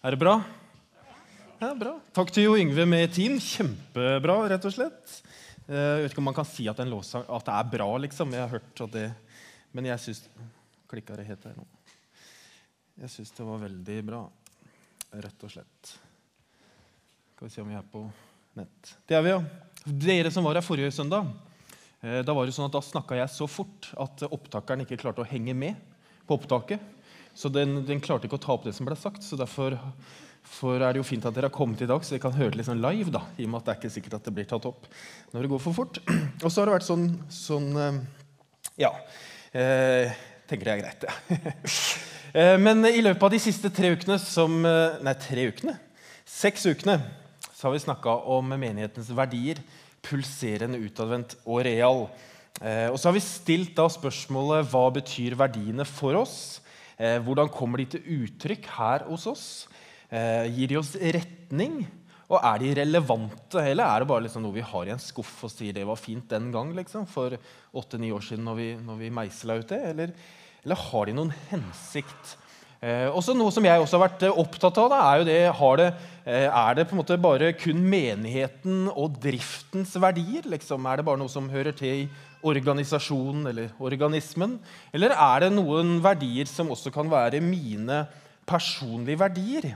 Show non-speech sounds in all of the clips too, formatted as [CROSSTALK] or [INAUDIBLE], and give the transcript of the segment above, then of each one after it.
Er det bra? Ja, bra. Takk til Jo Yngve med team. Kjempebra, rett og slett. Eh, Jeg vet ikke om man kan si at, en låtsang, at det er bra, liksom. Jeg har hørt at det Men jeg syns Klikka det helt her nå? Jeg syns det var veldig bra, rett og slett. Skal vi se om vi er på nett. Det er vi, ja. Dere som var her forrige søndag, eh, da var det sånn at da snakka jeg så fort at opptakeren ikke klarte å henge med på opptaket. Så den, den klarte ikke å ta opp det som ble sagt. så derfor for er det jo fint at dere har kommet i dag, så dere kan høre det litt sånn live. da, i og med at det er ikke sikkert at det blir tatt opp når det går for fort. [CLEARS THROAT] Og så har det vært sånn, sånn eh, Ja. Eh, tenker det er greit, ja. [LAUGHS] Eh, Men i løpet av de siste tre ukene som eh, Nei, tre ukene? Seks ukene så har vi snakka om menighetens verdier. Pulserende, utadvendt og real. Og så har vi stilt da spørsmålet hva betyr verdiene for oss? Eh, hvordan kommer de til uttrykk her hos oss? Eh, gir de oss retning? Og er de relevante, eller er det bare liksom noe vi har i en skuff og sier det var fint den gang? Liksom, for åtte-ni år siden når vi, når vi meisla ut det? Eller, eller har de noen hensikt? Eh, også Noe som jeg også har vært eh, opptatt av, da, er jo det, det, eh, er det på en måte bare kun menigheten og driftens verdier? Liksom? Er det bare noe som hører til i organisasjonen eller organismen? Eller er det noen verdier som også kan være mine personlige verdier?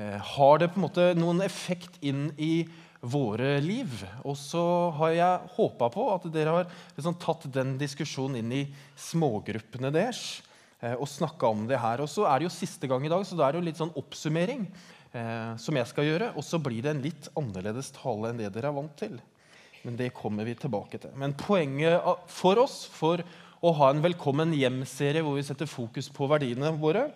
Eh, har det på en måte noen effekt inn i våre liv? Og så har jeg håpa på at dere har liksom tatt den diskusjonen inn i smågruppene deres og snakka om det her. Og så er det jo siste gang i dag, så da er det jo litt sånn oppsummering eh, som jeg skal gjøre. Og så blir det en litt annerledes tale enn det dere er vant til. Men det kommer vi tilbake til. Men poenget for oss for å ha en Velkommen hjem-serie hvor vi setter fokus på verdiene våre,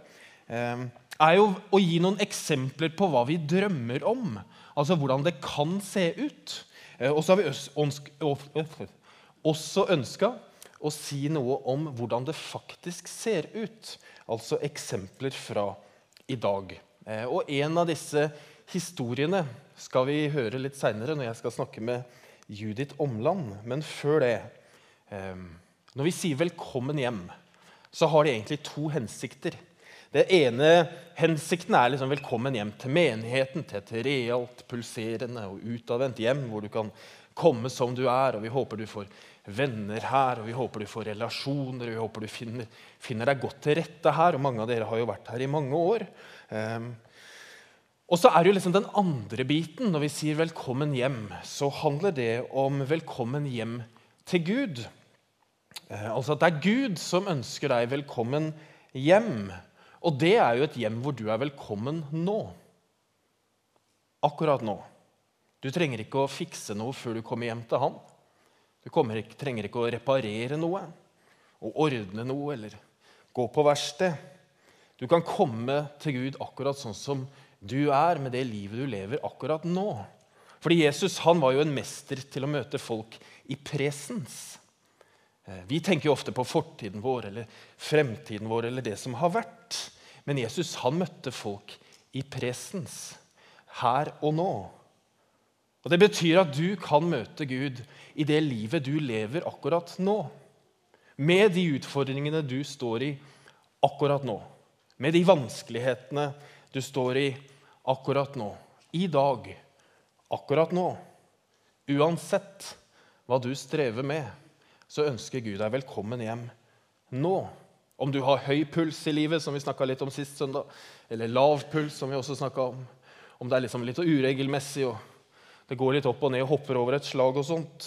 eh, er jo å gi noen eksempler på hva vi drømmer om. Altså hvordan det kan se ut. Eh, Og så har vi også ønska å si noe om hvordan det faktisk ser ut. Altså eksempler fra i dag. Eh, Og en av disse historiene skal vi høre litt seinere når jeg skal snakke med Judith Omland. Men før det eh, Når vi sier 'velkommen hjem', så har det egentlig to hensikter. Det ene hensikten er liksom 'velkommen hjem til menigheten', til et realt, pulserende og utadvendt hjem hvor du kan komme som du er, og vi håper du får venner her, og vi håper du får relasjoner, og vi håper du finner, finner deg godt til rette her. Og mange av dere har jo vært her i mange år. Um, og så er det jo liksom den andre biten. Når vi sier 'velkommen hjem', så handler det om 'velkommen hjem til Gud'. Uh, altså at det er Gud som ønsker deg velkommen hjem. Og det er jo et hjem hvor du er velkommen nå. Akkurat nå. Du trenger ikke å fikse noe før du kommer hjem til han. Du ikke, trenger ikke å reparere noe og ordne noe eller gå på verksted. Du kan komme til Gud akkurat sånn som du er, med det livet du lever akkurat nå. Fordi Jesus han var jo en mester til å møte folk i presens. Eh, Vi tenker jo ofte på fortiden vår eller fremtiden vår eller det som har vært. Men Jesus han møtte folk i presens, her og nå. Og Det betyr at du kan møte Gud i det livet du lever akkurat nå. Med de utfordringene du står i akkurat nå. Med de vanskelighetene du står i akkurat nå. I dag. Akkurat nå. Uansett hva du strever med, så ønsker Gud deg velkommen hjem nå. Om du har høy puls i livet, som vi snakka litt om sist søndag, eller lav puls, som vi også snakka om. Om det er liksom litt uregelmessig og det går litt opp og ned og hopper over et slag og sånt,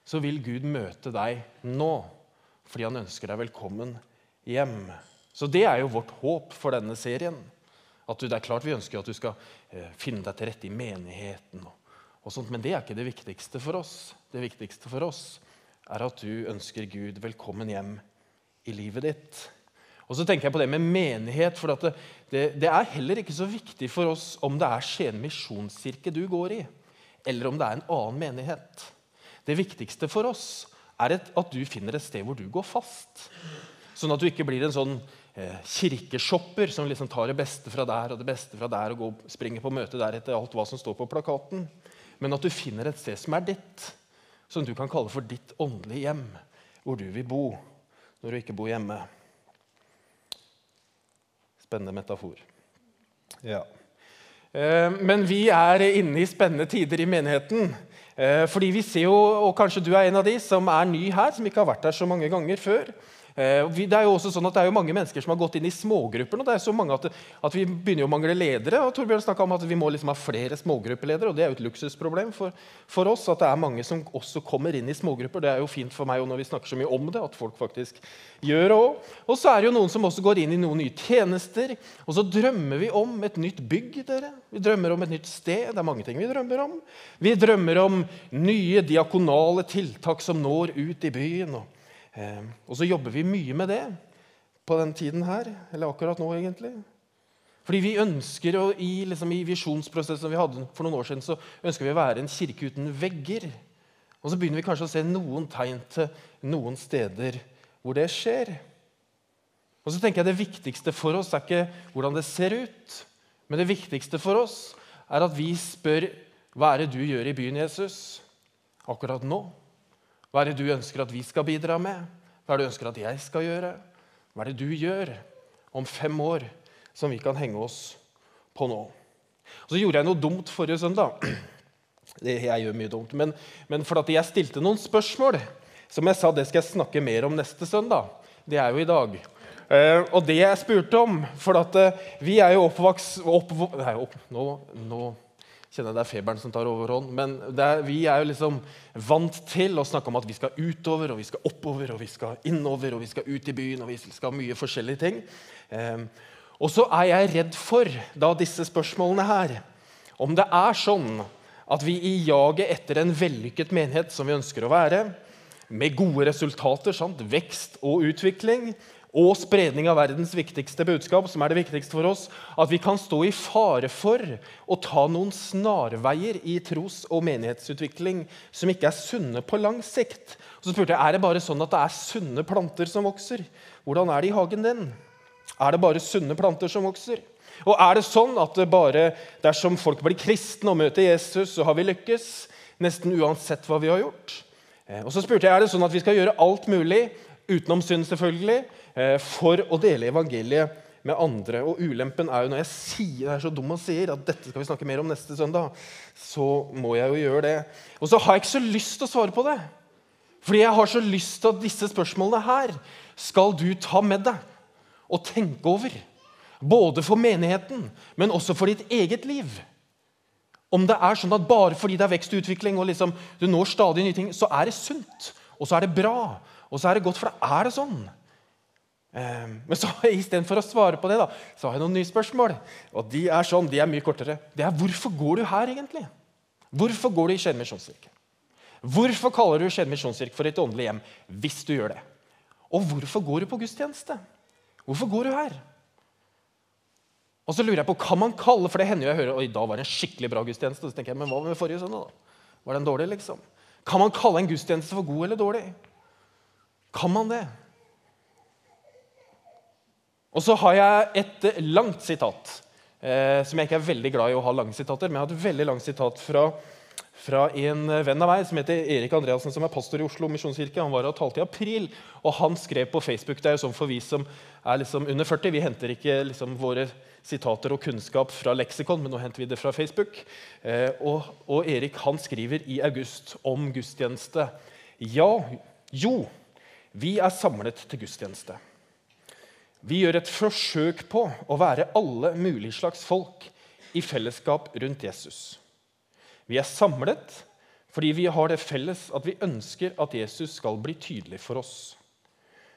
så vil Gud møte deg nå fordi han ønsker deg velkommen hjem. Så det er jo vårt håp for denne serien. At du, det er klart Vi ønsker at du skal eh, finne deg til rette i menigheten, og, og sånt, men det er ikke det viktigste for oss. Det viktigste for oss er at du ønsker Gud velkommen hjem i livet ditt. Og så tenker jeg på det med menighet, for det, det, det, er heller ikke så viktig for oss om det er Skien misjonskirke du går i, eller om det er en annen menighet. Det viktigste for oss er at du finner et sted hvor du går fast. Sånn at du ikke blir en sånn eh, kirkeshopper som liksom tar det beste fra der og det beste fra der og går, springer på møte der etter alt hva som står på plakaten. Men at du finner et sted som er ditt, som du kan kalle for ditt åndelige hjem, hvor du vil bo når du ikke bor hjemme. Spennende metafor. Ja. Eh, men vi er inne i spennende tider i menigheten. Eh, fordi vi ser jo, og Kanskje du er en av de som er ny her, som ikke har vært her så mange ganger før. Eh, det er jo også sånn at det er jo mange mennesker som har gått inn i smågrupper. og det er så mange at, at Vi begynner å mangle ledere. og Torbjørn om at Vi må liksom ha flere smågruppeledere. og Det er jo et luksusproblem for, for, oss at det er mange som også kommer inn i smågrupper. Det er jo fint for meg når vi snakker så mye om det, at folk faktisk gjør det òg. Og så er det jo noen som også går inn i noen nye tjenester. Og så drømmer vi om et nytt bygg. dere. Vi drømmer om et nytt sted. Det er mange ting vi drømmer om. Vi drømmer om nye diakonale tiltak som når ut i byen. og og så jobber vi mye med det på den tiden her, eller akkurat nå, egentlig. Fordi vi ønsker, å, i, liksom, I visjonsprosessen vi hadde for noen år siden, så ønsker vi å være en kirke uten vegger. Og så begynner vi kanskje å se noen tegn til noen steder hvor det skjer. Og så tenker jeg Det viktigste for oss er ikke hvordan det ser ut, men det viktigste for oss er at vi spør hva er det du gjør i byen, Jesus, akkurat nå. Hva er det du ønsker at vi skal bidra med? Hva er det du ønsker at jeg skal gjøre? Hva er det du gjør om fem år som vi kan henge oss på nå? Og så gjorde jeg noe dumt forrige søndag. [CLEARS THROAT] Jeg gjør mye dumt, men, men fordi jeg stilte noen spørsmål som jeg sa det skal jeg snakke mer om neste søndag. Det er jo i dag. Uh, og det jeg spurte om For at, uh, vi er jo oppvokst opp, Nei, opp, nå, nå kjenner det er feberen som tar overhånd. Men er, vi er jo liksom vant til å snakke om at vi skal utover og vi skal oppover og vi skal innover og vi skal ut i byen og vi skal mye forskjellige ting. Um, og så er jeg redd for da disse spørsmålene her om det er sånn at vi i jaget etter en vellykket menighet som vi ønsker å være, med gode resultater, sant? vekst og utvikling, og spredning av verdens viktigste budskap, som er det viktigste for oss, at vi kan stå i fare for å ta noen snarveier i tros- og menighetsutvikling som ikke er sunne på lang sikt. Og så spurte jeg, Er det bare sånn at det er sunne planter som vokser. Hvordan er det i hagen din? Er det bare sunne planter som vokser? Og er det sånn at det bare dersom folk blir kristne og møter Jesus, så har vi lykkes? Nesten uansett hva vi har gjort. Eh, og så spurte jeg, Er det sånn at vi skal gjøre alt mulig, utenom synd selvfølgelig, for å dele evangeliet med andre. Og ulempen er jo når jeg sier, er så dum og sier at dette skal vi snakke mer om neste søndag, så må jeg jo gjøre det. Og så har jeg ikke så lyst til å svare på det. Fordi jeg har så lyst til at disse spørsmålene her skal du ta med deg og tenke over. Både for menigheten, men også for ditt eget liv. Om det er sånn at bare fordi det er vekst og utvikling, og liksom du når stadig nye ting, så er det sunt, og så er det bra, og så er det godt. For da er det sånn. Ehm, men så [LAUGHS] istedenfor å svare på det, da, så har jeg noen nye spørsmål. Og de er sånn, de er mye kortere. Det er hvorfor går du her, egentlig? Hvorfor går du i Skien misjonskirke? Hvorfor kaller du Skien misjonskirke for et åndelig hjem hvis du gjør det? Og hvorfor går du på gudstjeneste? Hvorfor går du her? Og så lurer jeg på, kan man kalle, for det hender jo jeg hører, oi, da var det en skikkelig bra gudstjeneste. Så tenker jeg, men hva med forrige søndag? da? Var den dårlig, liksom? Kan man kalle en gudstjeneste for god eller dårlig? Kan man det? Og så har jeg et langt sitat, eh, som jeg ikke er veldig glad i å ha lange sitater, men jeg har et veldig langt sitat fra, fra en venn av meg som heter Erik Andreassen, som er pastor i Oslo misjonskirke. Han var og talte i april, og han skrev på Facebook Det er jo sånn for vi som er liksom under 40, vi henter ikke liksom våre sitater og kunnskap fra leksikon, men nå henter vi det fra Facebook. Eh, og, og Erik han skriver i august om gudstjeneste. Ja, jo, vi er samlet til gudstjeneste. Vi gjør et forsøk på å være alle mulige slags folk i fellesskap rundt Jesus. Vi er samlet fordi vi har det felles at vi ønsker at Jesus skal bli tydelig for oss.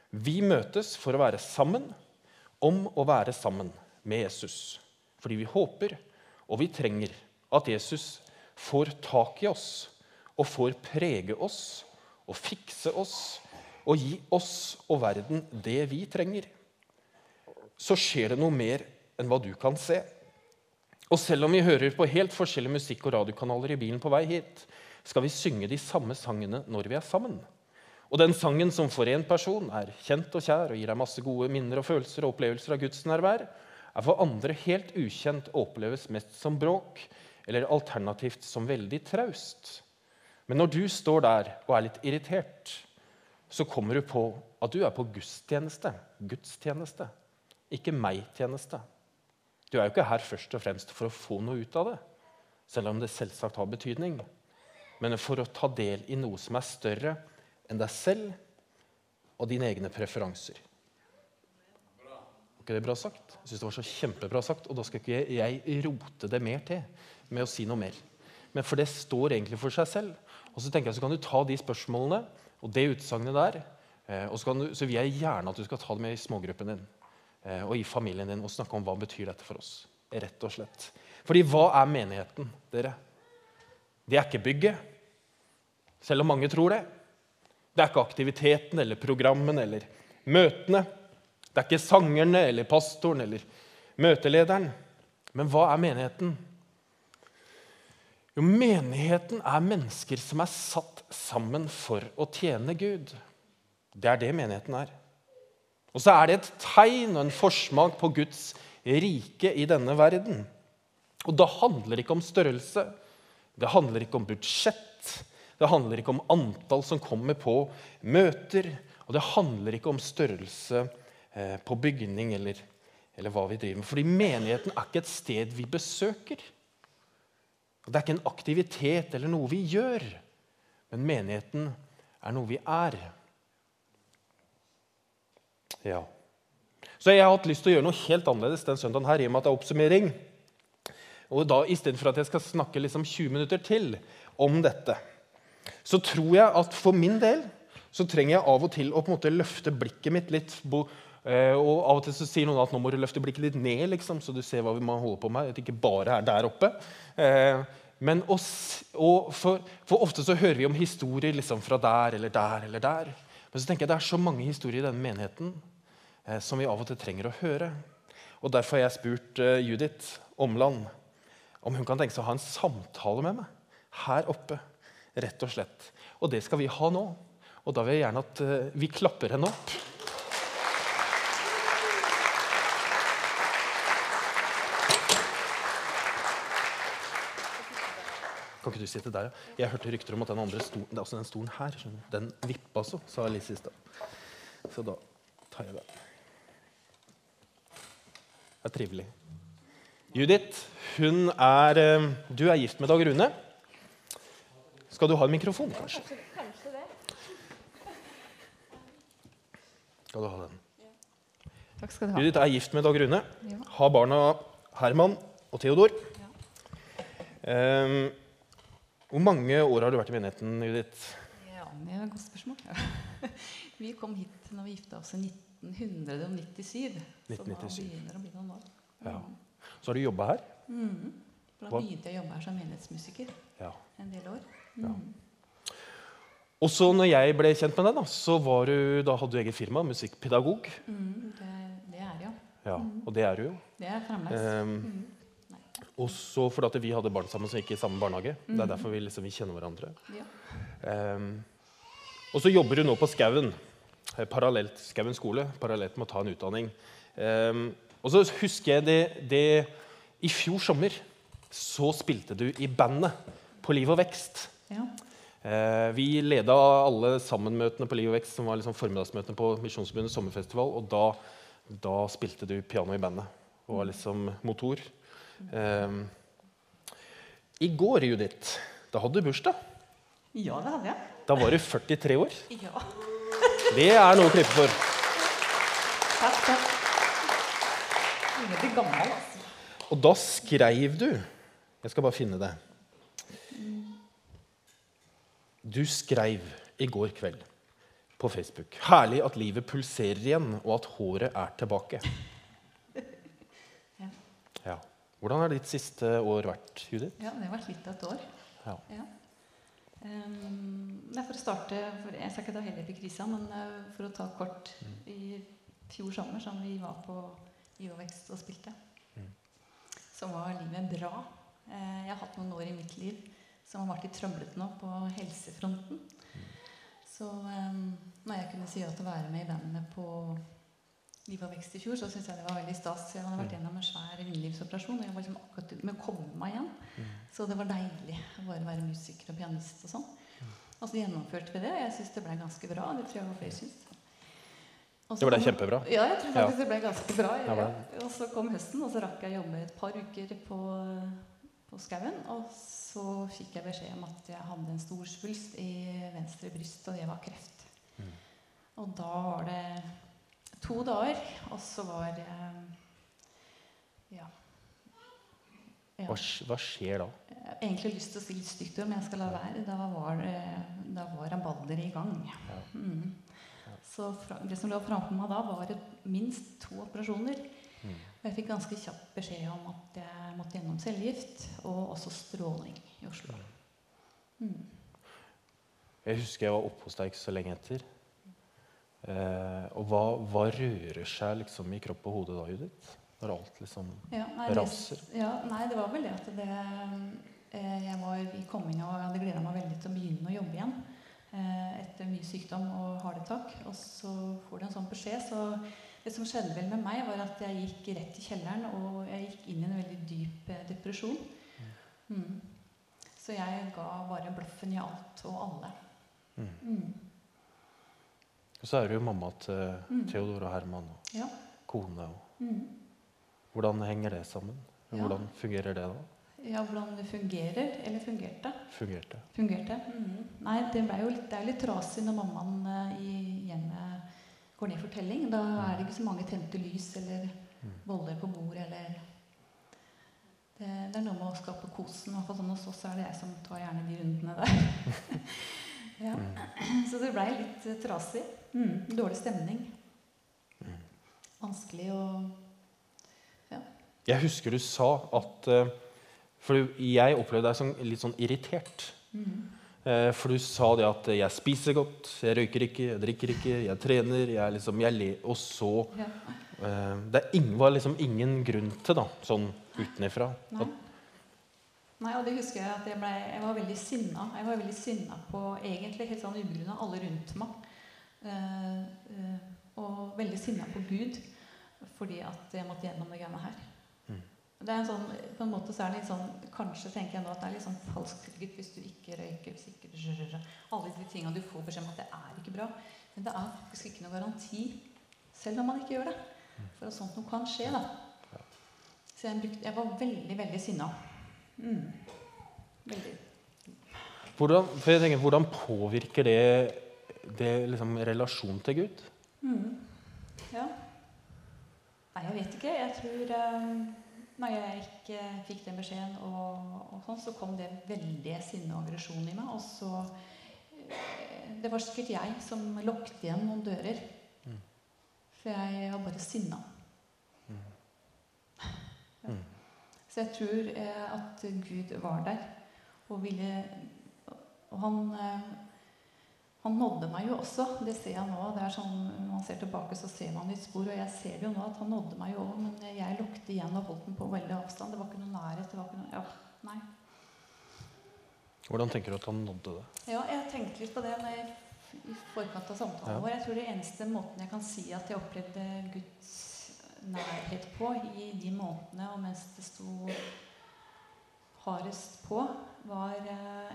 Vi møtes for å være sammen om å være sammen med Jesus. Fordi vi håper og vi trenger at Jesus får tak i oss og får prege oss og fikse oss og gi oss og verden det vi trenger så skjer det noe mer enn hva du kan se. Og selv om vi hører på helt forskjellige musikk- og radiokanaler i bilen på vei hit, skal vi synge de samme sangene når vi er sammen. Og den sangen som for én person er kjent og kjær og gir deg masse gode minner og følelser og opplevelser av Guds nærvær, er for andre helt ukjent og oppleves mest som bråk eller alternativt som veldig traust. Men når du står der og er litt irritert, så kommer du på at du er på gudstjeneste. Gudstjeneste ikke meg-tjeneste. Du er jo ikke her først og fremst for å få noe ut av det, selv om det selvsagt har betydning, men for å ta del i noe som er større enn deg selv og dine egne preferanser. Var ikke det bra sagt? Jeg synes det var så kjempebra sagt, og Da skal ikke jeg rote det mer til med å si noe mer. Men For det står egentlig for seg selv. Og Så tenker jeg så kan du ta de spørsmålene og det utsagnet der. Eh, og så, du, så vil jeg gjerne at du skal ta det med i smågruppen din og i familien din og snakke om hva betyr dette for oss. Rett og slett. Fordi hva er menigheten, dere? Det er ikke bygget, selv om mange tror det. Det er ikke aktiviteten eller programmene eller møtene. Det er ikke sangerne eller pastoren eller møtelederen. Men hva er menigheten? Jo, menigheten er mennesker som er satt sammen for å tjene Gud. Det er det menigheten er. Og så er det et tegn og en forsmak på Guds rike i denne verden. Og da handler det ikke om størrelse, det handler ikke om budsjett, det handler ikke om antall som kommer på møter, og det handler ikke om størrelse eh, på bygning eller, eller hva vi driver med. Fordi menigheten er ikke et sted vi besøker. Det er ikke en aktivitet eller noe vi gjør, men menigheten er noe vi er. Ja. Så jeg har hatt lyst til å gjøre noe helt annerledes den søndagen her, i og med at det er oppsummering. Og da, Istedenfor at jeg skal snakke liksom 20 minutter til om dette, så tror jeg at for min del så trenger jeg av og til å på en måte løfte blikket mitt litt. Eh, og Av og til så sier noen at nå må du løfte blikket litt ned, liksom, så du ser hva vi må holde på med. At det ikke bare er der oppe. Eh, men oss, for, for, ofte så hører vi om historier liksom fra der eller der eller der. Men så tenker jeg det er så mange historier i denne menigheten eh, som vi av og til trenger å høre. Og Derfor har jeg spurt eh, Judith Omland om hun kan tenke seg å ha en samtale med meg her oppe. rett Og slett. Og det skal vi ha nå. Og da vil jeg gjerne at eh, vi klapper henne opp. Kan ikke du sitte der, ja? Jeg hørte rykter om at den andre stolen, det er også den stolen her, skjønner den vippa så, sa Alice i stad. Så da tar jeg den. Det er trivelig. Judith, hun er eh, Du er gift med Dag Rune. Skal du ha en mikrofon, kanskje? Kanskje det. Skal du ha den? Takk skal du ha. Judith er gift med Dag Rune. Ja. Har barna Herman og Theodor. Um, hvor mange år har du vært i menigheten, Judith? Ja, det er et godt spørsmål. [LAUGHS] vi kom hit når vi gifta oss i 1997. 1997. Så da begynner det å bli noen år. Ja. Så har du jobba her? Mm. Da begynte jeg å jobbe her som menighetsmusiker ja. en del år. Mm. Ja. Og så når jeg ble kjent med deg, da, så du, da hadde du eget firma, musikkpedagog. Mm, det, det, er jeg, ja. Og det er du jo. Det er fremdeles. Um, og så fordi vi hadde barn sammen som gikk i samme barnehage. Mm. Det er mhm. derfor vi, liksom, vi kjenner hverandre. Ja. Um, og så jobber hun nå på Skauen, eh, parallelt Skauen skole, parallelt med å ta en utdanning. Um, og så husker jeg det, det, I fjor sommer så spilte du i bandet på Liv og Vekst. Ja. Uh, vi leda alle sammenmøtene på Liv og Vekst, som var liksom formiddagsmøtene på Misjonsforbundets sommerfestival. Og da, da spilte du piano i bandet og var liksom motor. Um, I går, Judith, da hadde du bursdag. Ja, det hadde jeg. Da var du 43 år. Ja. det er noe å klippe for. Takk, takk. Ingen blir gammel, altså. Og da skreiv du Jeg skal bare finne det. Du skreiv i går kveld på Facebook Herlig at livet pulserer igjen, og at håret er tilbake. Hvordan har ditt siste år vært, Judith? Ja, Det har vært litt av et år. Ja. ja. Um, for å starte, for Jeg skal ikke ta hele krisa, men uh, for å ta kort mm. I fjor sommer, som vi var på Ivovekst og spilte, mm. så var livet bra. Uh, jeg har hatt noen år i mitt liv som har vært litt trøblete nå på helsefronten. Mm. Så um, når jeg kunne si ja til å være med i bandet på Liv og vekst i fjor, så syns jeg det var veldig stas. Jeg hadde vært mm. gjennom en svær underlivsoperasjon. Og jeg var liksom akkurat med å komme meg igjen. Mm. Så det var deilig å bare være musiker og pianist og sånn. Mm. Og så gjennomførte vi det, og jeg syns det ble ganske bra. Det tror jeg var flere syns. Og Det ble kjempebra. Ja, jeg tror faktisk det ble ganske bra. Ja, Ja, ble Og så kom høsten, og så rakk jeg jobbe et par uker på, på skauen. Og så fikk jeg beskjed om at jeg hadde en stor svulst i venstre bryst, og det var kreft. Mm. Og da var det to dager, og så var det Ja. ja. Hva, hva skjer da? Jeg har egentlig lyst til å si litt stygt ord, men jeg skal la være. Da var, eh, da var rabalder i gang. Ja. Mm. Så fra, det som lå framfor meg da, var et, minst to operasjoner. Mm. Og jeg fikk ganske kjapt beskjed om at jeg måtte gjennom cellegift og også stråling i Oslo. Mm. Jeg husker jeg var oppe hos deg ikke så lenge etter. Eh, og hva, hva rører seg liksom i kropp og hode da, Judith? Når alt liksom Ja, nei, det, raser? ja, nei, det var vel det at det eh, Jeg var i kommingen og jeg hadde gleda meg veldig til å begynne å jobbe igjen. Eh, etter mye sykdom og harde tak. Og så får du en sånn beskjed. Så det som skjedde vel med meg, var at jeg gikk rett i kjelleren, og jeg gikk inn i en veldig dyp eh, depresjon. Mm. Så jeg ga bare bløffen i alt og alle. Mm. Mm. Og så er du jo mamma til Mm. Theodor og Herman og Ja. kone. Og. Mm. Hvordan henger det sammen? Ja. Hvordan fungerer det da? ja, hvordan det fungerer. Eller fungerte. Fungerte? Fungerte. Mm. Nei, det, jo litt, det er litt trasig når mammaen eh, i hjemmet går ned for telling. Da er det ikke så mange tente lys eller Mm. boller på bordet eller det, det er noe med å skape kosen. i hvert fall sånn hos oss er det jeg som tar gjerne de rundene der. [LAUGHS] [LAUGHS] ja. Mm. [CLEARS THROAT] Så det blei litt trasig. Mm. Dårlig stemning. Mm. Vanskelig å Jeg husker du sa at eh, For jeg opplevde deg som litt sånn irritert. mm. Eh, For du sa det at jeg spiser godt, jeg røyker ikke, jeg drikker ikke, jeg trener jeg liksom, jeg le, Og så ja. eh, Det var liksom ingen grunn til, da, sånn utenifra. Nei. Nei, og det husker jeg at jeg, ble, jeg var veldig sinna. Jeg var veldig sinna på egentlig helt sånn ubegrunna alle rundt meg. Eh, eh, og veldig sinna på Gud fordi at jeg måtte gjennom det greiene her. Mm. Det er en sånn, på en måte så er det litt sånn Kanskje tenker jeg nå at det er litt sånn falsk trygghet hvis du ikke røyker, hvis ikke Alle de tingene du får beskjed om at det er ikke bra. Men det er faktisk ikke noe garanti, selv om man ikke gjør det, for at sånt noe kan skje. da. Så jeg, brukte, jeg var veldig, veldig sinna. Mm. Veldig. Hvordan, for jeg tenker, hvordan påvirker det, det liksom, relasjon til Gud? Mm. Ja. Nei, jeg vet ikke. Jeg tror um, Når jeg ikke fikk den beskjeden, og, og sånn, så kom det veldig sinne og aggresjon i meg. Og så eh, Det var sikkert jeg som lukket igjen noen dører. Mm. For jeg var bare sinna. Mm. [LAUGHS] Ja. Så jeg tror eh, at Gud var der og ville Og han eh, han nådde meg jo også. Det ser jeg nå. det er sånn, Når man ser tilbake, så ser man litt spor. Og jeg ser det jo nå at han nådde meg jo òg, men jeg lukte igjen og holdt den på veldig avstand. Det var ikke noe nærhet. det var ikke noe, ja, nei. Hvordan tenker du at han nådde det? Ja, jeg tenkte litt på det når jeg, i forkant av samtalen Ja. vår. Jeg tror det eneste måten jeg kan si at jeg opplevde Guds nærhet på i de månedene og mens det sto hardest på, var eh,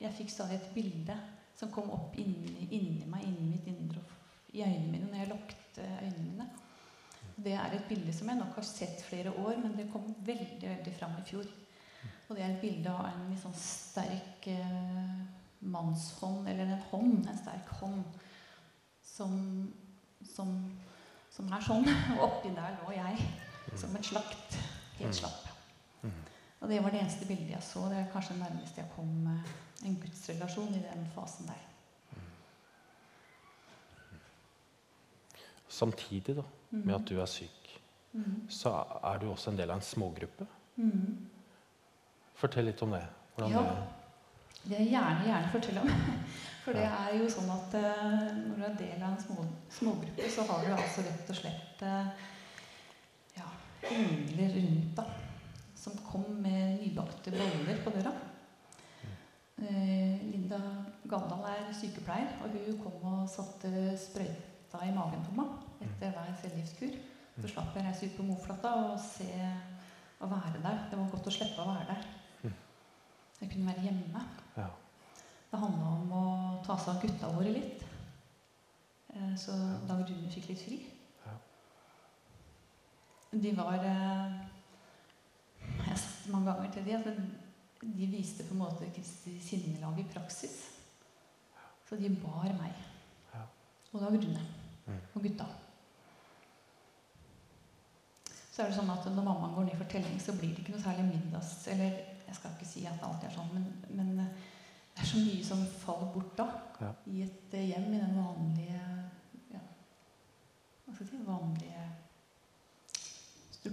Jeg fikk stadig et bilde som kom opp inni, inni meg, inni mitt indre, i øynene mine når jeg lukket øynene mine. Det er et bilde som jeg nok har sett flere år, men det kom veldig veldig fram i fjor. Og det er et bilde av en litt sånn sterk eh, mannshånd, eller en hånd, en sterk hånd, som, som, som er sånn. Og [LAUGHS] oppi der lå jeg, som et slakt. Helt Mm. slapp. Mm. Og det var det eneste bildet jeg så. Det er kanskje det nærmeste jeg kom med en gudsrelasjon i den fasen der. Samtidig da, Mm. med at du er syk, Mm. så er du også en del av en smågruppe. Mm. Fortell litt om det. Hvordan Ja. Det vil jeg gjerne, gjerne fortelle om. [LAUGHS] For det er jo sånn at uh, når du er del av en små, smågruppe, så har du altså rett og slett uh, ja, engler rundt deg som kom med nybakte boller på døra. Eh, Linda Gandal er sykepleier, og hun kom og satte sprøyta i magen på meg etter hver cellegiftkur. Så slapp jeg reise ut på Moflata og se og være der. Det var godt å slippe å være der. Jeg kunne være hjemme. Det handla om å ta seg av gutta våre litt. Eh, så Dag Rune fikk litt fri. De var mange ganger til de, at de viste på en måte Kristi sinnelag i praksis. Så de bar meg. Ja. Og da Rune. Mm. Og gutta. Så er det sånn at når mammaen går ned for telling, så blir det ikke noe særlig middags Eller jeg skal ikke si at det alltid er sånn, men, men eh, det er så mye som faller bort da. Ja. I et eh, hjem, i den vanlige ja, Hva skal jeg si vanlige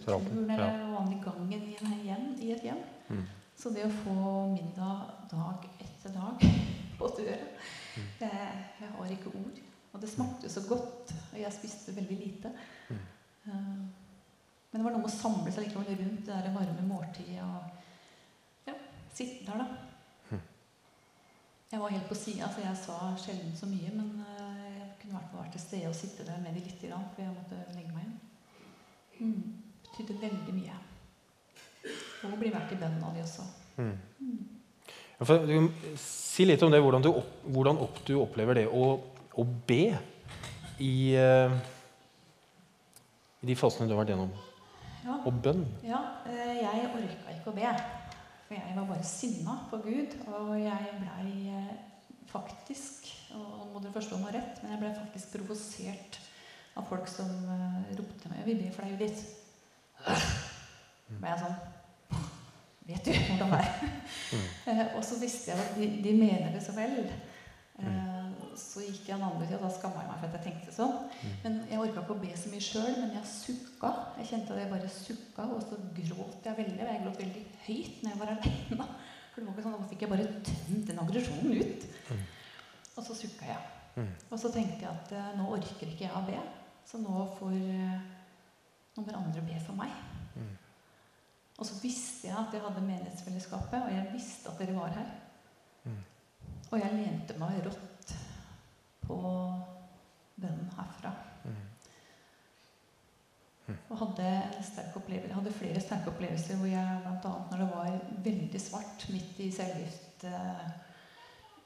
ja. eller vanlige gangen i, en hjem, i et hjem. Mm. Så det å få middag dag etter dag [LAUGHS] på døra Mm. det, Jeg har ikke ord. Og det smakte så godt, og jeg spiste veldig lite. Mm. Eh, men det var noe med å samle seg likevel rundt det der varme måltidet og ja, sitte der, da. Mm. Jeg var helt på sida, så jeg sa sjelden så mye. Men eh, jeg kunne i hvert fall vært til stede og sitte der med de lite grann, for jeg måtte legge meg igjen. Mm. Betydde veldig mye. Og bli vært i bønnen av de også. Mm. Mm. Si litt om det, hvordan du, opp, hvordan opp, du opplever det å, å be i, uh, i de fasene du har vært gjennom. Ja. Og bønn. Ja, eh, jeg orka ikke å be. For jeg var bare sinna på Gud. Og jeg blei eh, faktisk Og nå må dere forstå meg rett, men jeg blei faktisk provosert av folk som ropte meg 'Vi ber for deg, Judith'. Da jeg jeg sånn Vet du hvordan det er? Mm. Og så visste jeg at de, de mener det så vel. Eh, så gikk jeg en andre tid, og da skamma jeg meg for at jeg tenkte sånn. Mm. Men Jeg orka ikke å be så mye sjøl, men jeg sukka. Jeg kjente at jeg bare sukka, og så gråt jeg veldig. Og jeg gråt veldig høyt når jeg var alene. For det var ikke sånn, Da fikk jeg bare tømt den aggresjonen ut. Mm. Og så sukka jeg. Mm. Og så tenkte jeg at eh, nå orker ikke jeg å be, så nå får eh, nå bør andre be for meg. Mm. Og så visste jeg at jeg hadde menighetsfellesskapet, og jeg visste at dere var her. Mm. Og jeg lente meg rått på bønnen herfra. Mm. Og hadde, hadde flere sterke opplevelser hvor jeg bl.a. når det var veldig svart midt i selvgift eh,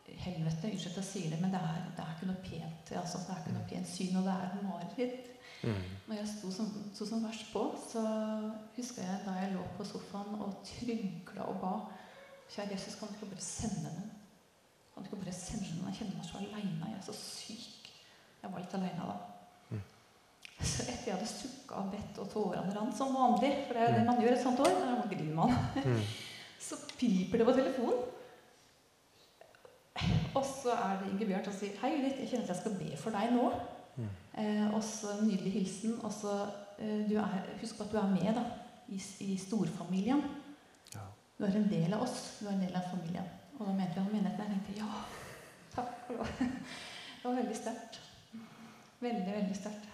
Helvete, unnskyld at jeg sier det, men det er, det er ikke noe pent altså, det er ikke noe pent syn, og det er mareritt. Mm. Når jeg sto som, sto som verst på, så husker jeg da jeg lå på sofaen og trygla og ba Kjære Jesus, kan du ikke bare sende noen? Kan du ikke bare sende noen? Jeg kjenner meg så aleine. Jeg er så syk. Jeg var litt aleine da. Mm. Så etter jeg hadde sukka og bedt og tårene rant som vanlig, for det er jo det man gjør et sånt år, da griner man, [LAUGHS] så piper det på telefonen. Og så er det Ingebjørn som sier Hei, Judith, jeg kjenner at jeg skal be for deg nå. Eh, og så en nydelig hilsen. Og så eh, er, Husk på at du er med da, i, i storfamilien. Ja. Du er en del av oss. Du er en del av familien. Og da mente han menigheten. Jeg tenkte ja, takk for lov. Det var veldig sterkt. Veldig, veldig sterkt.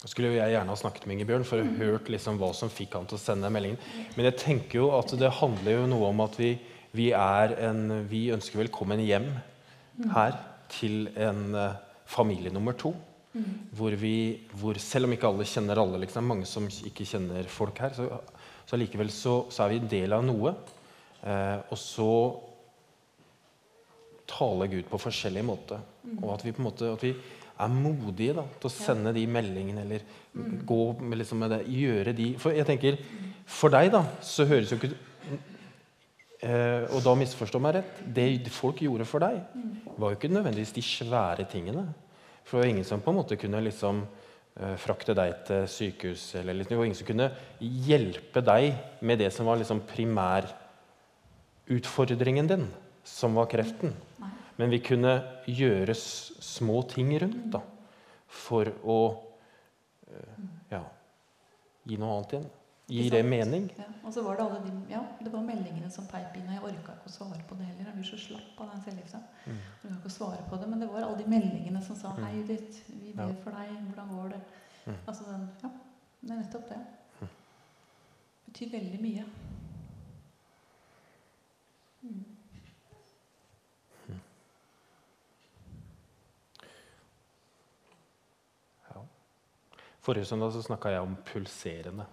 Skulle jeg gjerne ha snakket med Ingebjørn for å ha hørt liksom hva som fikk han til å sende meldingen. Men jeg tenker jo at det handler jo noe om at vi, vi, er en, vi ønsker velkommen hjem her til en eh, familie nummer to. Mm. Hvor vi, hvor selv om ikke alle kjenner alle, liksom, mange som ikke kjenner folk her, så, så likevel så, så er vi en del av noe. Eh, og så taler Gud på forskjellige måter. Og at vi på en måte at vi er modige da, til å sende de meldingene eller gå med, liksom, med det, gjøre de For jeg tenker, for deg da, så høres jo ikke Og da misforstå meg rett. Det folk gjorde for deg, var jo ikke nødvendigvis de svære tingene. For det var ingen som på en måte kunne liksom eh, frakte deg til sykehus. Eller liksom, det var ingen som kunne hjelpe deg med det som var liksom primærutfordringen din, som var kreften. Men vi kunne gjøre små ting rundt da, for å eh, ja, gi noe annet igjen. Gir det mening? Ja. Og så var det alle de Ja, det var meldingene som peip inn, og jeg orka ikke å svare på det heller. Jeg blir så slapp av den selvgifta. Mm. Jeg ikke å svare på det, men det var alle de meldingene som sa Mm. 'Hei, Judith, vi ber for deg. Hvordan går det?' Mm. Altså den Ja, det er nettopp det. Mm. betyr veldig mye. Mm. Ja. Forrige søndag så snakka jeg om pulserende.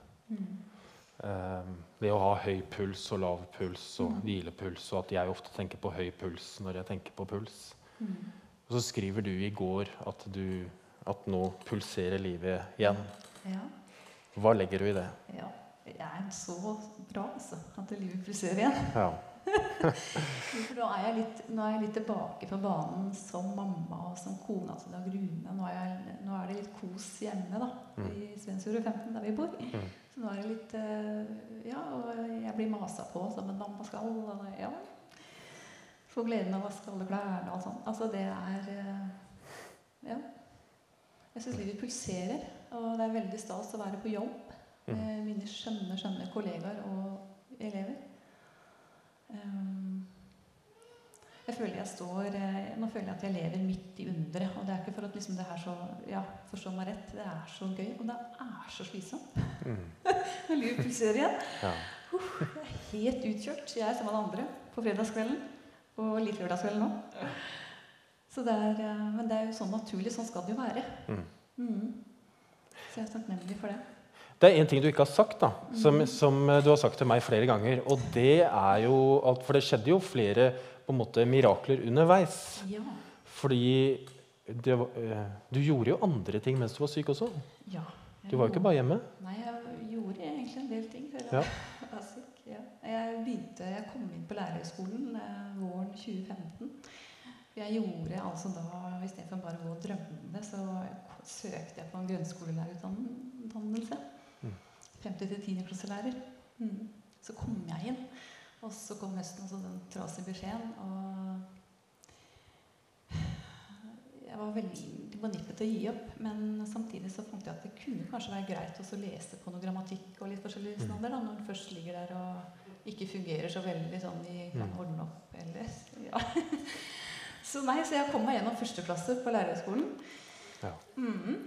Mm. Eh, det å ha høy puls og lav puls og Mm. hvilepuls, og at jeg ofte tenker på høy puls når jeg tenker på puls. Mm. Og så skriver du i går at, du, at nå pulserer livet igjen. Ja. Hva legger du i det? ja. Jeg er så bra, altså. At livet pulserer igjen. Ja. [LAUGHS] Nå er, jeg litt, nå er jeg litt tilbake på banen som mamma og som kona til Dag Rune. Nå er, jeg, nå er det litt kos hjemme da, i Svensfjord 15, der vi bor. Mm. Så nå er det litt eh, Ja, og jeg blir masa på som en mamma skal. Og ja. Får gleden av å vaske alle klærne og sånn. Altså, det er eh, Ja. Jeg syns livet pulserer, og det er veldig stas å være på jobb med mine skjønne, skjønne kollegaer og elever. Um, jeg føler jeg står eh, Nå føler jeg at jeg lever midt i underet. Og det er ikke for at liksom det er så Ja, forstå meg rett, det er så gøy. Og det er så slitsomt. Mm. Når [LAUGHS] livet pulserer igjen. ja. Jeg er helt utkjørt. Jeg er som alle andre på fredagskvelden. Og litt lørdagskvelden òg. Så det er, eh, men det er jo sånn naturlig. Sånn skal det jo være. Mm. Mm. Så jeg er takknemlig for det. Det er én ting du ikke har sagt, da, som, som du har sagt til meg flere ganger. Og det er jo alt, For det skjedde jo flere på en måte, mirakler underveis. Ja. Fordi det, eh, du gjorde jo andre ting mens du var syk også. ja. Du var jo ikke bare hjemme. Nei, jeg gjorde egentlig en del ting før Ja. jeg [LAUGHS] var syk. Ja. Jeg, begynte, jeg kom inn på lærerhøgskolen eh, våren 2015. Jeg gjorde altså da, Istedenfor bare å gå og drømme, så søkte jeg på en grunnskolelærerutdannelse. Mm. 50 til 10. klasselærer. Mm. Så kom jeg inn. Og så kom høsten og så den trasige beskjeden. Og jeg var veldig på nippet til å gi opp, men samtidig så fant jeg at det kunne kanskje være greit å lese på noe grammatikk og litt forskjellige standarder da, når den først ligger der og ikke fungerer så veldig sånn i kan Mm. ordne opp eller ja. [LAUGHS] Så nei, så jeg kom meg gjennom første klasse på lærerhøgskolen. Ja. Mhm.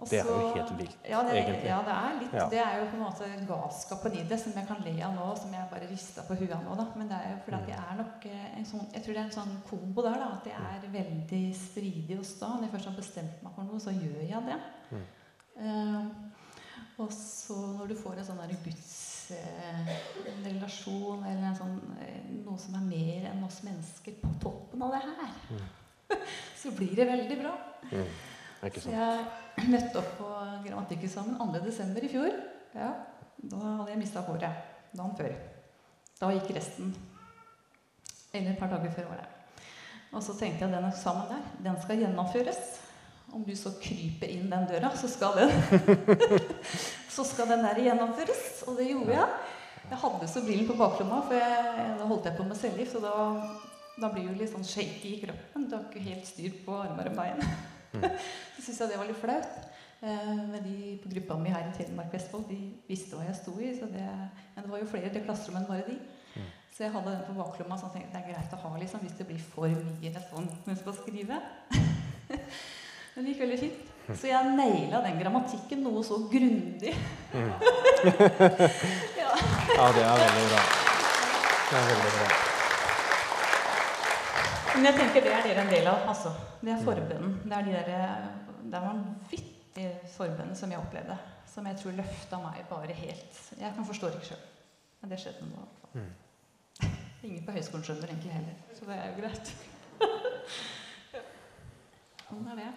Og Det er jo helt vilt, ja, det, egentlig. Ja, det er litt Ja. Det er jo på en måte galskapen i det som jeg kan le av nå, som jeg bare rista på huet av nå. da. Men det er jo fordi at jeg er nok eh, en sånn Jeg tror det er en sånn kombo der, da. At jeg er veldig stridig og sta. Når jeg først har bestemt meg for noe, så gjør jeg det. Mm. Uh, og så når du får en sånn der gudsrelasjon, eh, eller en sånn, eh, noe som er mer enn oss mennesker på toppen av det her, [LAUGHS] så blir det veldig bra. Mm. Så jeg møtte opp på grammatikeksamen 2.12. i fjor. Ja, da hadde jeg mista håret dagen før. Da gikk resten. Eller et par dager før var det. Og så tenkte jeg den eksamen der, den skal gjennomføres. Om du så kryper inn den døra, så skal den [LAUGHS] Så skal den der gjennomføres. Og det gjorde jeg. Jeg hadde så brillen på baklomma, for jeg, da holdt jeg på med cellegift. Og da, da blir du litt sånn shaky i kroppen. Du har ikke helt styr på armer og bein. [LAUGHS] Så syntes jeg det var litt flaut. Eh, men de på gruppa mi her i Telemark Vestfold de visste hva jeg sto i. Så det, men det var jo flere i det klasserommet enn bare de. Så jeg hadde den på baklomma så jeg tenkte det er greit å ha liksom, hvis det blir for mye sånn når jeg skal skrive. [LAUGHS] Men det gikk veldig fint. Så jeg naila den grammatikken noe så grundig. [LAUGHS] ja. Ja, det er veldig bra. Det er veldig bra. Men jeg tenker det er dere en del av. altså. Det er forbønnen. Det er de der, det er vanvittige forbønnen som jeg opplevde. Som jeg tror løfta meg bare helt. Jeg kan forstå det ikke sjøl. Men det skjedde nå. Mm. [LAUGHS] Ingen på høyskolen skjønner egentlig heller. Så det er jo greit. [LAUGHS] Sånn er det.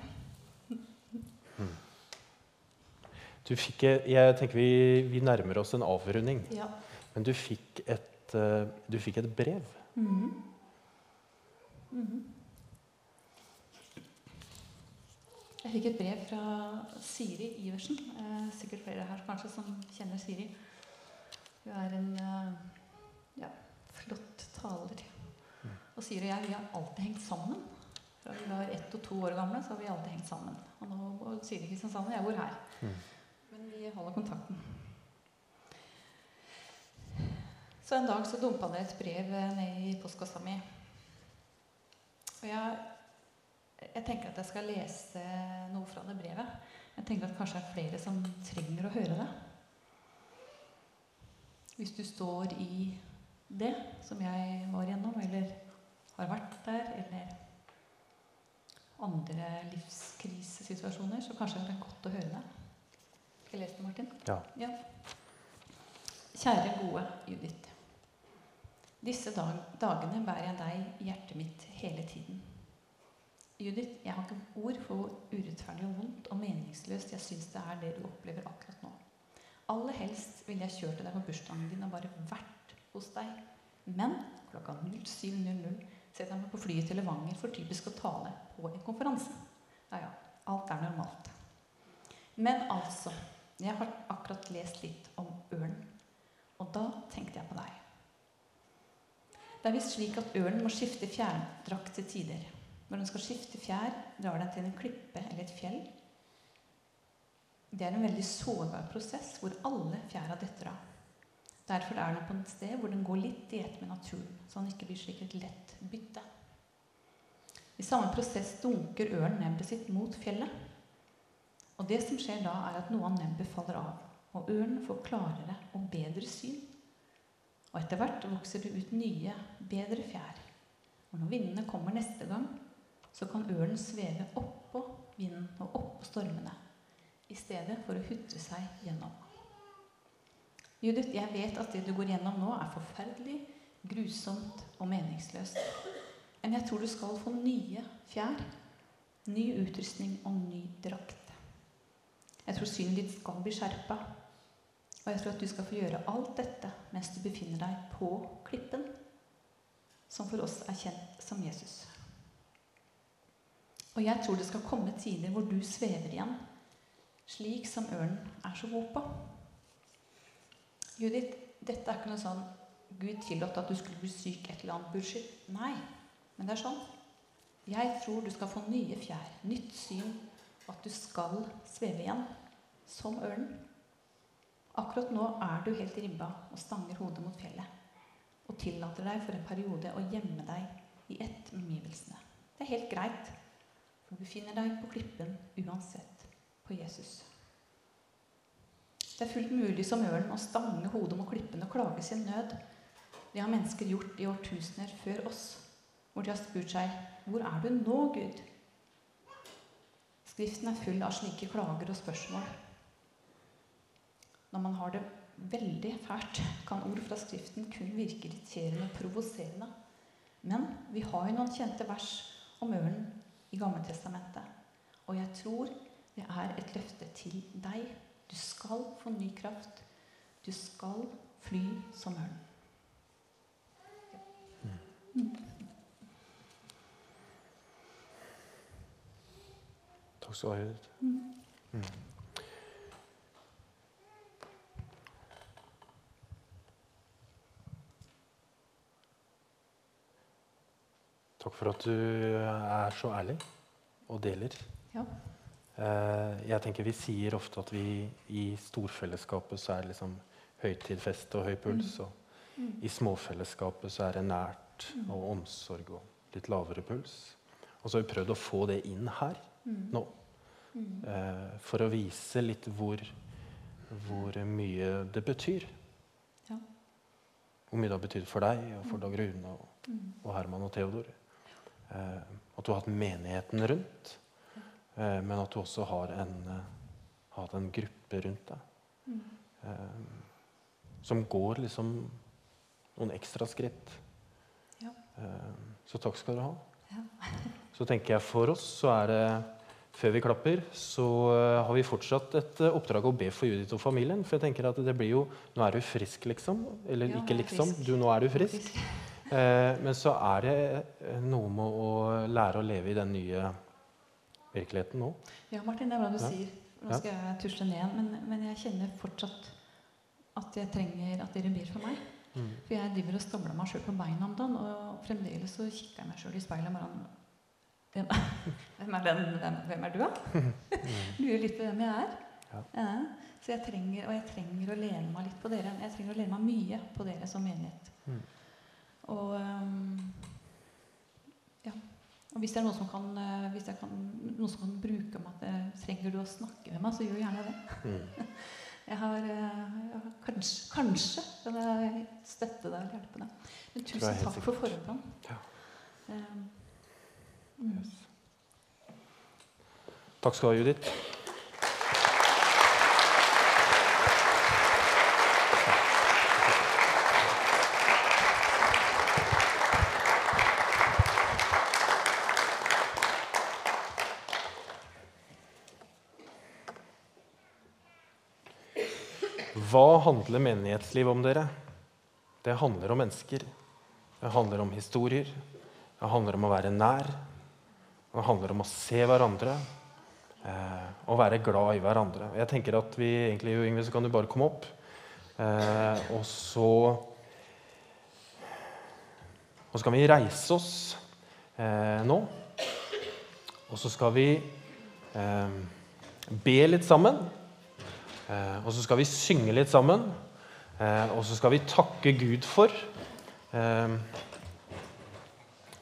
Du fikk, eh, jeg tenker vi, vi nærmer oss en avrunding. Ja. Men du fikk et, eh, du fikk et brev. Jeg fikk et brev fra Siri Iversen. Eh, sikkert flere her kanskje som kjenner Siri. Hun er en eh, ja, flott taler. Og Siri og jeg vi har alltid hengt sammen. Fra vi var ett og to år gamle, så har vi alltid hengt sammen. Og nå bor Siri Kristiansand, og jeg bor her. Men vi holder kontakten. Så en dag så dumpa det et brev ned i postkassa mi. Og jeg, jeg tenker at jeg skal lese noe fra det brevet. Jeg tenker at kanskje det er flere som trenger å høre det. Hvis du står i det som jeg var igjennom, eller har vært der, eller andre livskrisesituasjoner, så kanskje det er godt å høre det. Skal jeg lese det, Martin? Ja. Ja. Kjære, gode Judith. Disse dag dagene bærer jeg deg i hjertet mitt hele tiden. Judith, jeg har ikke ord for hvor urettferdig og vondt og meningsløst jeg syns det er det du opplever akkurat nå. Aller helst ville jeg kjørt til deg på bursdagen din og bare vært hos deg. Men klokka 07.00 setter jeg meg på flyet til Levanger for typisk å tale på en konferanse. Ja, ja. Alt er normalt. Men altså Jeg har akkurat lest litt om ørn. Og da tenkte jeg på deg. Det er visst slik at ørnen må skifte fjærdrakt til tider. Når den skal skifte fjær, drar den til en klippe eller et fjell. Det er en veldig sårbar prosess hvor alle fjæra detter av. Derfor er den på et sted hvor den går litt i ett med naturen, så den ikke blir slik et lett bytte. I samme prosess dunker ørnen nebbet sitt mot fjellet. Og det som skjer da, er at noe av nebbet faller av, og ørnen får klarere og bedre syn. Og etter hvert vokser det ut nye, bedre fjær. Og når vindene kommer neste gang, så kan ørnen sveve oppå vinden og oppå stormene, i stedet for å hutre seg gjennom. Judith, jeg vet at det du går gjennom nå, er forferdelig, grusomt og meningsløst. Men jeg tror du skal få nye fjær, ny utrustning og ny drakt. Jeg tror synet ditt skal bli skjerpa. Og jeg tror at du skal få gjøre alt dette mens du befinner deg på klippen, som for oss er kjent som Jesus. Og jeg tror det skal komme tider hvor du svever igjen, slik som ørnen er så god på. Judith, dette er ikke noe sånn Gud tillot at du skulle bli syk et eller annet bullshit. Nei, men det er sånn. Jeg tror du skal få nye fjær, nytt syn, at du skal sveve igjen. Som ørnen. Akkurat nå er du helt ribba og stanger hodet mot fjellet. Og tillater deg for en periode å gjemme deg i ett med omgivelsene. Det er helt greit, for du befinner deg på klippen uansett på Jesus. Det er fullt mulig som ørnen å stange hodet mot klippen og klage sin nød. Det har mennesker gjort i årtusener før oss, hvor de har spurt seg hvor er du nå, Gud? Skriften er full av slike klager og spørsmål. Når man har det veldig fælt, kan ord fra Skriften kun virke irriterende og provoserende. Men vi har jo noen kjente vers om ørnen i Gammeltestamentet. Og jeg tror det er et løfte til deg du skal få ny kraft. Du skal fly som ørn. Mm. Takk skal du ha, Judith. Mm. Takk for at du er så ærlig og deler. Ja. Eh, jeg tenker Vi sier ofte at vi i storfellesskapet så er det liksom høytid, fest og høy puls. Mm. Og mm. i småfellesskapet så er det nært mm. og omsorg og litt lavere puls. Og så har vi prøvd å få det inn her mm. nå. Mm. Eh, for å vise litt hvor, hvor mye det betyr. Ja. Hvor mye det har betydd for deg og for Dag Rune og, og Herman og Theodor. Eh, at du har hatt menigheten rundt. Eh, men at du også har en, eh, hatt en gruppe rundt deg. Som går liksom noen ekstra skritt. Ja. så takk skal dere ha. Ja. [LAUGHS] så tenker jeg for oss så er det før vi klapper, så har vi fortsatt et oppdrag å be for Judith og familien. For jeg tenker at det blir jo Nå er du frisk, liksom. Eller ja, ikke liksom. Du, nå er du frisk. Eh, men så er det noe med å lære å leve i den nye virkeligheten nå. Ja, Martin, det er bra du ja. sier. Nå skal jeg tusle ned igjen. Men, men, jeg kjenner fortsatt at jeg trenger at dere ber for meg. Mm. For jeg driver og stabler meg sjøl på beina om dagen, og fremdeles så kikker jeg meg sjøl i speilet om morgenen. [LAUGHS] Hvem er, den, hvem, hvem er du, da? [LAUGHS] Lurer litt på hvem jeg er. Ja. Ja. Så jeg trenger, og jeg trenger å lene meg litt på dere. Jeg trenger å lene meg mye på dere som menighet. Mm. Og um, og hvis det er noen som kan, eh, hvis jeg kan, noen som kan bruke meg eh, trenger du å snakke med meg, så gjør gjerne det. Mm. [LAUGHS] Jeg har, eh, jeg har, kanskje, kanskje kan jeg støtte deg eller hjelpe deg. Men tusen takk for forhånd. Ja. Um, mm. yes. Takk skal du ha, Judith. Hva handler menighetsliv om, dere? Det handler om mennesker. Det handler om historier. Det handler om å være nær. Det handler om å se hverandre eh, og være glad i hverandre. Jeg tenker at vi egentlig, Yngve, så kan du bare komme opp. Eh, og så Og så kan vi reise oss eh, nå. Og så skal vi eh, be litt sammen. Eh, og så skal vi synge litt sammen. Eh, og så skal vi takke Gud for eh,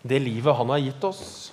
det livet han har gitt oss.